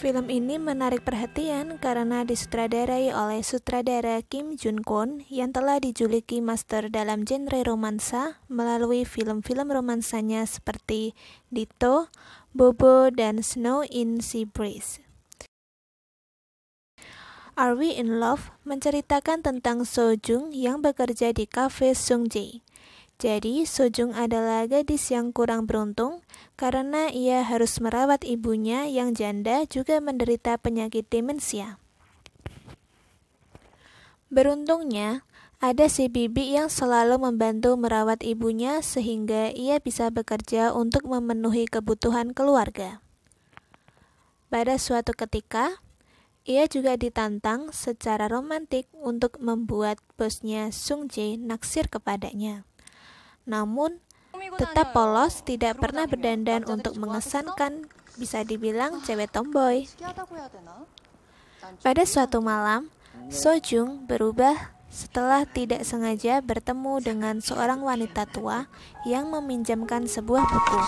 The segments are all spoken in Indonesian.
Film ini menarik perhatian karena disutradarai oleh sutradara Kim Jun Kwon yang telah dijuluki master dalam genre romansa melalui film-film romansanya seperti Dito, Bobo, dan Snow in Sea Breeze. Are We in Love menceritakan tentang So Jung yang bekerja di kafe Sung Jae. Jadi, Sojung adalah gadis yang kurang beruntung karena ia harus merawat ibunya yang janda juga menderita penyakit demensia. Beruntungnya, ada si bibi yang selalu membantu merawat ibunya sehingga ia bisa bekerja untuk memenuhi kebutuhan keluarga. Pada suatu ketika, ia juga ditantang secara romantik untuk membuat bosnya Sung Jae naksir kepadanya. Namun, tetap polos tidak pernah berdandan untuk mengesankan, bisa dibilang cewek tomboy. Pada suatu malam, Sojung berubah setelah tidak sengaja bertemu dengan seorang wanita tua yang meminjamkan sebuah buku.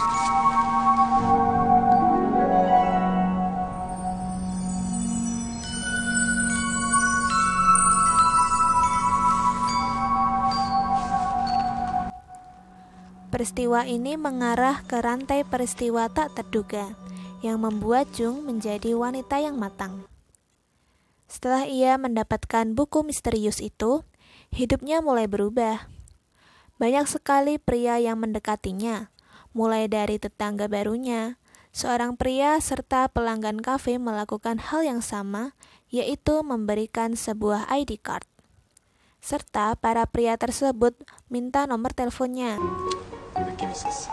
Peristiwa ini mengarah ke rantai peristiwa tak terduga yang membuat Jung menjadi wanita yang matang. Setelah ia mendapatkan buku misterius itu, hidupnya mulai berubah. Banyak sekali pria yang mendekatinya, mulai dari tetangga barunya, seorang pria serta pelanggan kafe melakukan hal yang sama, yaitu memberikan sebuah ID card. Serta para pria tersebut minta nomor teleponnya. 느낌 있었어.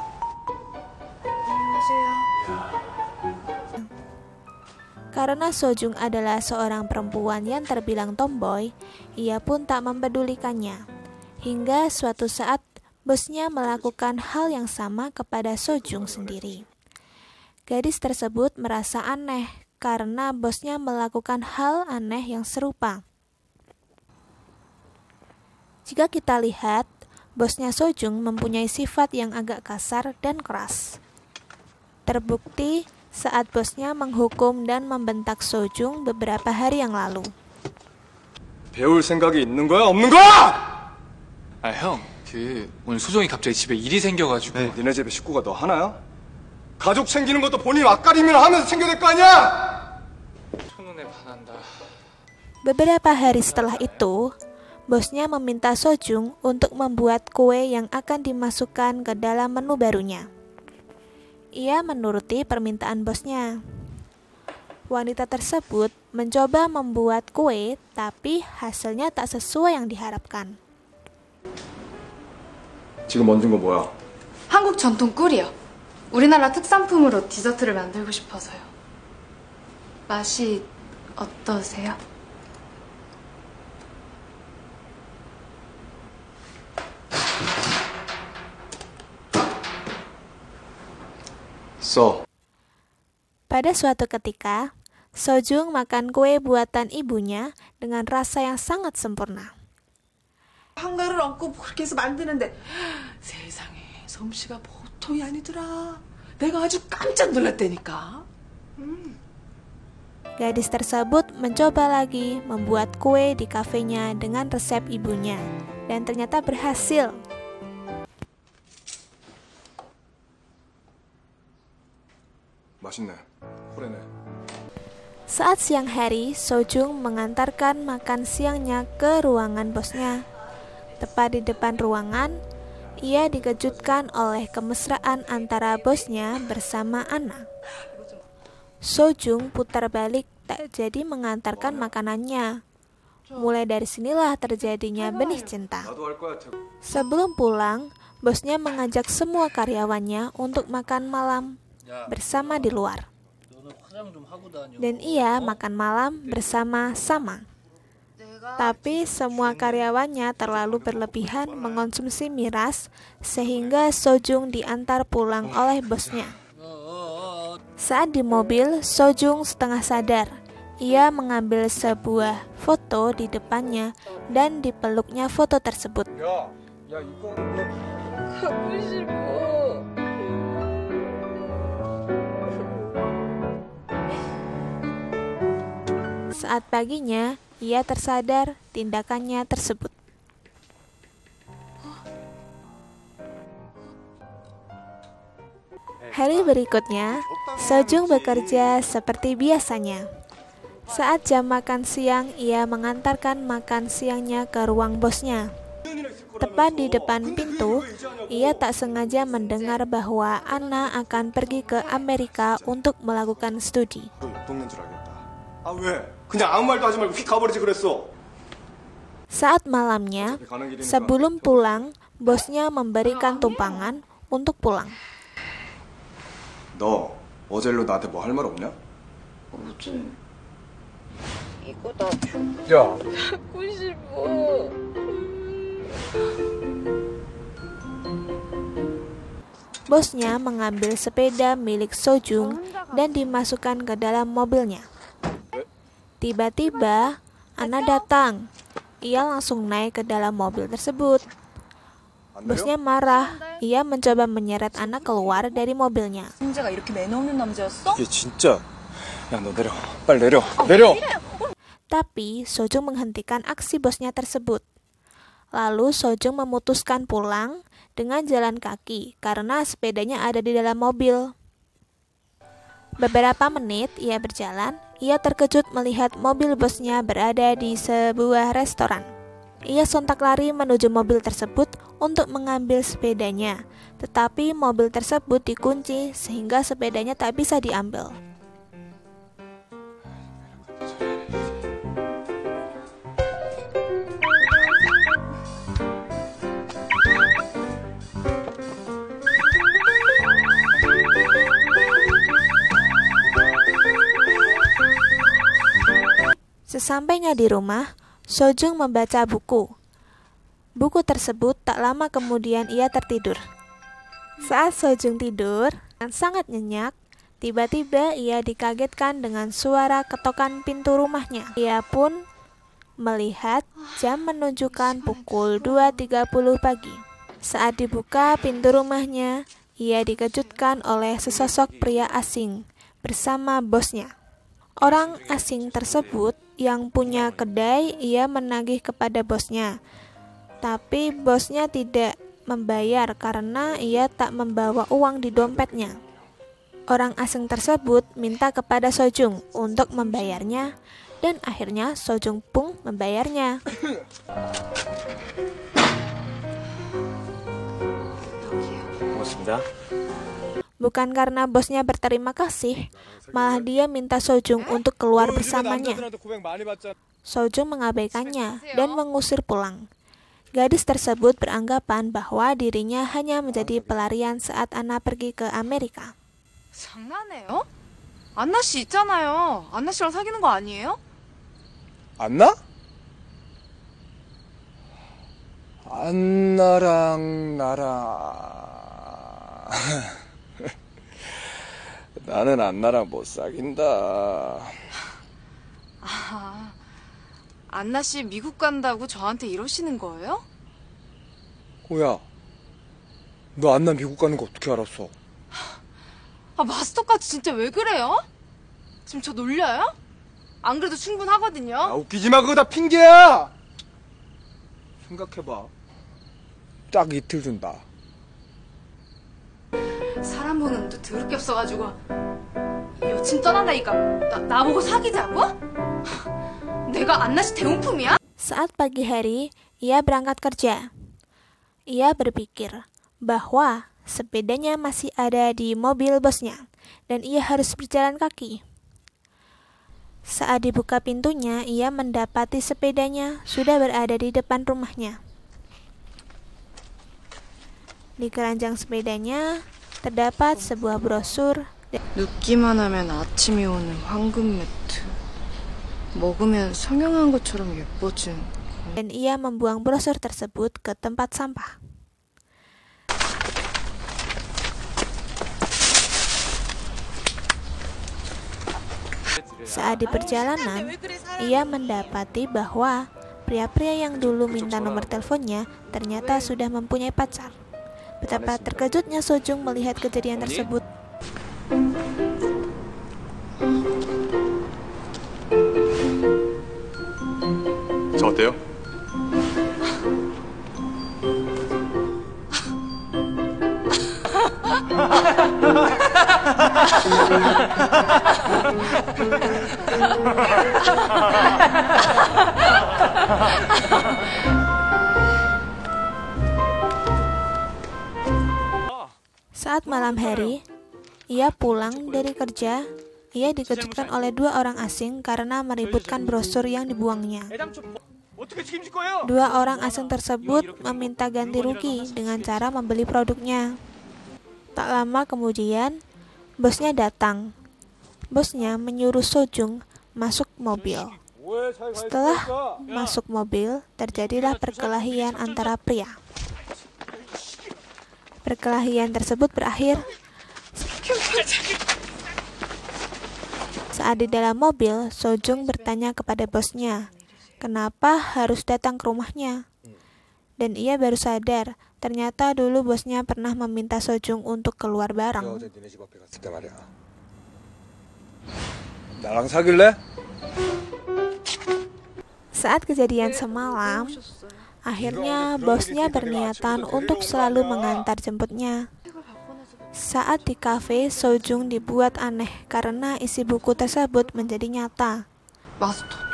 Karena Sojung adalah seorang perempuan yang terbilang tomboy, ia pun tak mempedulikannya. Hingga suatu saat bosnya melakukan hal yang sama kepada Sojung sendiri. Gadis tersebut merasa aneh karena bosnya melakukan hal aneh yang serupa. Jika kita lihat, bosnya Sojung mempunyai sifat yang agak kasar dan keras. Terbukti saat bosnya menghukum dan membentak Sojung beberapa hari yang lalu. 배울 생각이 있는 거야, 없는 거야? 아, 형, 그 오늘 소정이 갑자기 집에 일이 생겨가지고. 네, 니네 집에 식구가 너 하나야? 가족 챙기는 것도 본인 앞가림이나 하면서 챙겨야 될 거 아니야? 첫눈에 반한다. Beberapa hari setelah itu, bosnya meminta Sojung untuk membuat kue yang akan dimasukkan ke dalam menu barunya. Ia menuruti permintaan bosnya. Wanita tersebut mencoba membuat kue, tapi hasilnya tak sesuai yang diharapkan. 지금 얹은 거 뭐야? 한국 전통 꿀이요. 우리나라 특산품으로 디저트를 만들고 싶어서요. 맛이 어떠세요? 써. Pada suatu ketika, Sojung makan kue buatan ibunya dengan rasa yang sangat sempurna. 한가를 얹고 그렇게 해서 만드는데 세상에 솜씨가 보통이 아니더라. 내가 아주 깜짝 놀랐다니까. Gadis tersebut mencoba lagi membuat kue di kafenya dengan resep ibunya, dan ternyata berhasil. 맛있네. 그러네. Saat siang hari, Sojung mengantarkan makan siangnya ke ruangan bosnya. Tepat di depan ruangan, ia dikejutkan oleh kemesraan antara bosnya bersama Ana. Sojung putar balik tak jadi mengantarkan makanannya. Mulai dari sinilah terjadinya benih cinta. 나도 할 거야. 저- Sebelum pulang, bosnya mengajak semua karyawannya untuk makan malam bersama di luar. Dan ia makan malam bersama-sama. Tapi semua karyawannya terlalu berlebihan mengonsumsi miras sehingga Sojung diantar pulang oleh bosnya. Saat di mobil, Sojung setengah sadar. Ia mengambil sebuah foto di depannya dan dipeluknya foto tersebut. Saat paginya, ia tersadar tindakannya tersebut. Hari berikutnya, Sojung bekerja seperti biasanya. Saat jam makan siang, ia mengantarkan makan siangnya ke ruang bosnya. Tepat di depan pintu, ia tak sengaja mendengar bahwa Anna akan pergi ke Amerika untuk melakukan studi. 너 동네인 줄 알겠다. 아 왜? 그냥 아무 말도 하지 말고 휙 가버리지 그랬어. Saat malamnya, sebelum pulang, bosnya memberikan tumpangan untuk pulang. 너 어제로 나한테 뭐 할 말 없냐? 어제 이거 나 야, 갖고 싶어. Bosnya mengambil sepeda milik Sojung dan dimasukkan ke dalam mobilnya. Tiba-tiba, Ana datang. Ia langsung naik ke dalam mobil tersebut. Bosnya marah. Ia mencoba menyeret Ana keluar dari mobilnya. Tapi Sojung menghentikan aksi bosnya tersebut. Lalu Sojung memutuskan pulang dengan jalan kaki karena sepedanya ada di dalam mobil. Beberapa menit ia berjalan, ia terkejut melihat mobil bosnya berada di sebuah restoran. Ia sontak lari menuju mobil tersebut untuk mengambil sepedanya, tetapi mobil tersebut dikunci sehingga sepedanya tak bisa diambil. Sesampainya di rumah, Sojung membaca buku. Buku tersebut tak lama kemudian ia tertidur. Saat Sojung tidur, dan sangat nyenyak, tiba-tiba ia dikagetkan dengan suara ketokan pintu rumahnya. Ia pun melihat jam menunjukkan pukul 2.30 pagi. Saat dibuka pintu rumahnya, ia dikejutkan oleh sesosok pria asing bersama bosnya. Orang asing tersebut yang punya kedai, ia menagih kepada bosnya. Tapi bosnya tidak membayar karena ia tak membawa uang di dompetnya. Orang asing tersebut minta kepada Sojung untuk membayarnya dan akhirnya Sojung pun membayarnya. 고맙습니다. Bukan karena bosnya berterima kasih, malah dia minta Sojung untuk keluar bersamanya. 고백 많이 받잖아. Sojung mengabaikannya dan mengusir pulang. Gadis tersebut beranggapan bahwa dirinya hanya menjadi pelarian saat Anna pergi ke Amerika. 장난해요? 안나 씨 있잖아요. 안나 씨랑 사귀는 거 아니에요? 안나? 안나랑 나랑 나는 안나랑 못 사귄다. 아, 안나 씨 미국 간다고 저한테 이러시는 거예요? 호야, 너 안나 미국 가는 거 어떻게 알았어? 아, 마스터까지 진짜 왜 그래요? 지금 저 놀려요? 안 그래도 충분하거든요. 아 웃기지 마 그거 다 핑계야. 생각해봐. 딱 이틀 준다. 사람 보는 눈도 더럽게 없어가지고 여친 떠난다니까 나, 나보고 사귀자고? 내가 안나 씨 대용품이야? Saat pagi hari, ia berangkat kerja. Ia berpikir bahwa sepedanya masih ada di mobil bosnya dan ia harus berjalan kaki. Saat dibuka pintunya, ia mendapati sepedanya sudah berada di depan rumahnya. Di keranjang sepedanya terdapat sebuah brosur 눕기만 하면 아침이 오는 황금 매트 먹으면 성형한 것처럼 예뻐진 dan ia membuang brosur tersebut ke tempat sampah. Saat di perjalanan, ia mendapati bahwa pria-pria yang dulu minta nomor teleponnya ternyata sudah mempunyai pacar. Betapa terkejutnya Sojung melihat kejadian tersebut. 어때요? Saat malam hari, ia pulang dari kerja. Ia dikejutkan oleh dua orang asing karena meributkan brosur yang dibuangnya. Dua orang asing tersebut meminta ganti rugi dengan cara membeli produknya. Tak lama kemudian, bosnya datang. Bosnya menyuruh Sojung masuk mobil. Setelah masuk mobil, terjadilah perkelahian antara pria. Perkelahian tersebut berakhir saat di dalam mobil, Sojung bertanya kepada bosnya, kenapa harus datang ke rumahnya? Dan ia baru sadar, ternyata dulu bosnya pernah meminta Sojung untuk keluar bareng. Saat kejadian semalam, akhirnya bosnya berniatan untuk selalu mengantar jemputnya. Saat di kafe, Sojung dibuat aneh karena isi buku tersebut menjadi nyata. 마스터도.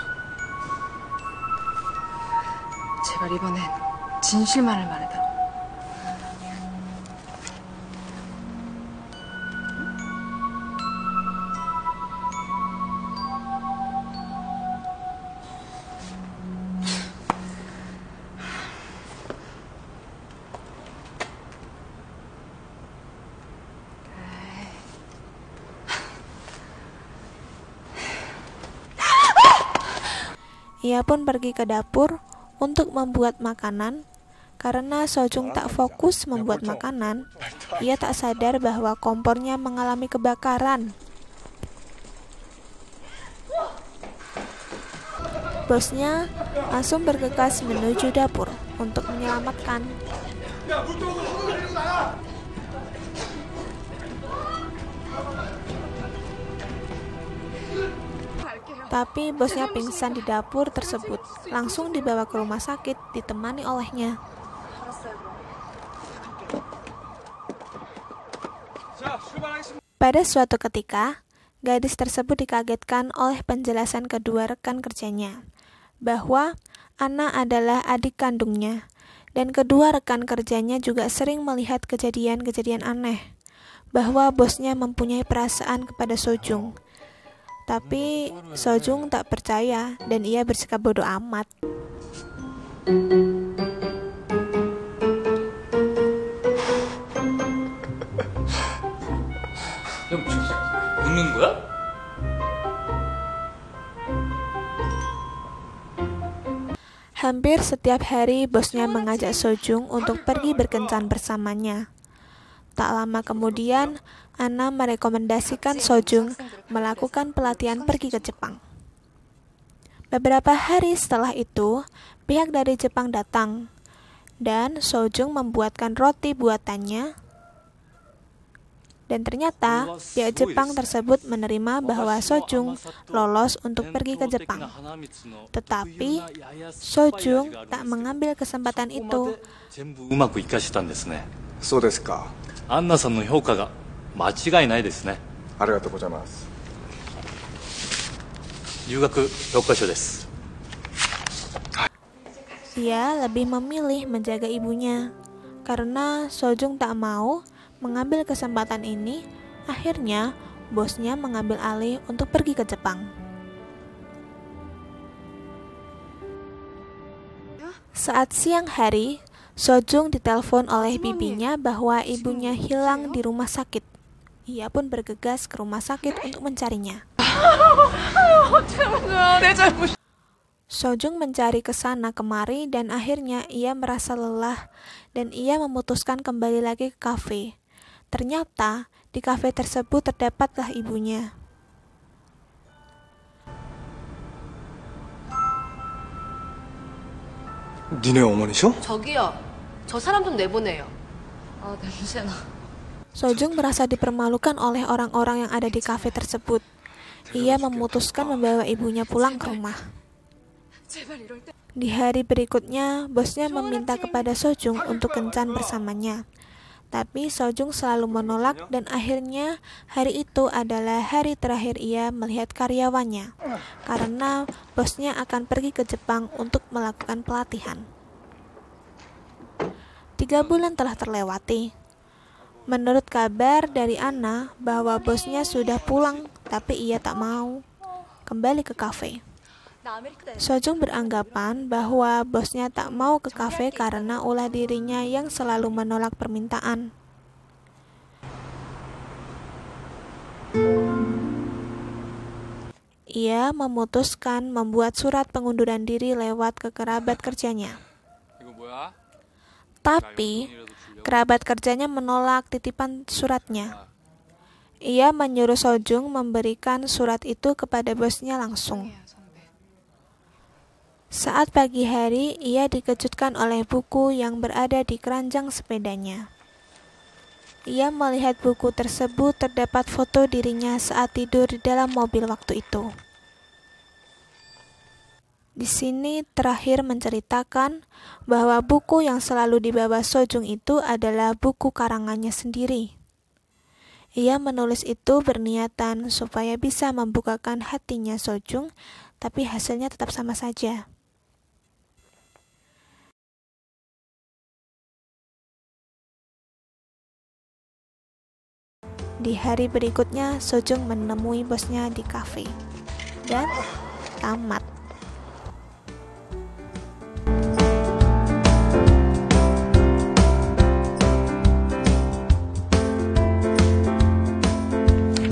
제발 이번엔 진실만을 말해달라. Ia pun pergi ke dapur untuk membuat makanan. Karena Sojung tak fokus membuat makanan, ia tak sadar bahwa kompornya mengalami kebakaran. Bosnya langsung bergegas menuju dapur untuk menyelamatkan. Tapi bosnya pingsan di dapur tersebut, langsung dibawa ke rumah sakit ditemani olehnya. Pada suatu ketika, gadis tersebut dikagetkan oleh penjelasan kedua rekan kerjanya bahwa Ana adalah adik kandungnya, dan kedua rekan kerjanya juga sering melihat kejadian-kejadian aneh bahwa bosnya mempunyai perasaan kepada Sojung. Tapi Sojung tak percaya dan ia bersikap bodoh amat. 형, 지금 웃는 거야? Hampir setiap hari bosnya mengajak Sojung untuk pergi berkencan bersamanya. Tak lama kemudian, Ana merekomendasikan Sojung melakukan pelatihan pergi ke Jepang. Beberapa hari setelah itu, pihak dari Jepang datang dan Sojung membuatkan roti buatannya. Dan ternyata pihak Jepang tersebut menerima bahwa Sojung lolos untuk pergi ke Jepang. Tetapi Sojung tak mengambil kesempatan itu 全部うまくいかしたんですねそうですか。 アンナさんの評価が間違いないですねありがとうございます。留学教科書です Ia lebih memilih menjaga ibunya. Karena Sojung tak mau mengambil kesempatan ini, akhirnya bosnya mengambil alih untuk pergi ke Jepang. Saat siang hari, Sojung ditelepon oleh bibinya bahwa ibunya hilang di rumah sakit. Ia pun bergegas ke rumah sakit untuk mencarinya. 내 잘못. Sojung mencari ke sana kemari dan akhirnya ia merasa lelah dan ia memutuskan kembali lagi ke kafe. Ternyata di kafe tersebut terdapatlah ibunya. 니네 어머니셔? 저기요. 저 사람 좀 내보내요. 아, 냄새나. Sojung merasa dipermalukan oleh orang-orang yang ada di kafe tersebut. Ia memutuskan membawa ibunya pulang ke rumah. Di hari berikutnya, bosnya meminta kepada Sojung untuk kencan bersamanya. Tapi Sojung selalu menolak dan akhirnya hari itu adalah hari terakhir ia melihat karyawannya karena bosnya akan pergi ke Jepang untuk melakukan pelatihan. Tiga bulan telah terlewati. Menurut kabar dari Anna bahwa bosnya sudah pulang tapi ia tak mau kembali ke kafe. Sojung beranggapan bahwa bosnya tak mau ke kafe karena ulah dirinya yang selalu menolak permintaan. Ia memutuskan membuat surat pengunduran diri lewat ke kerabat kerjanya. Tapi kerabat kerjanya menolak titipan suratnya. Ia menyuruh Sojung memberikan surat itu kepada bosnya langsung. Saat pagi hari, ia dikejutkan oleh buku yang berada di keranjang sepedanya. Ia melihat buku tersebut terdapat foto dirinya saat tidur di dalam mobil waktu itu. Di sini terakhir menceritakan bahwa buku yang selalu dibawa Sojung itu adalah buku karangannya sendiri. Ia menulis itu berniatan supaya bisa membukakan hatinya Sojung, tapi hasilnya tetap sama saja. Di hari berikutnya, Sojung menemui bosnya di kafe. Dan tamat.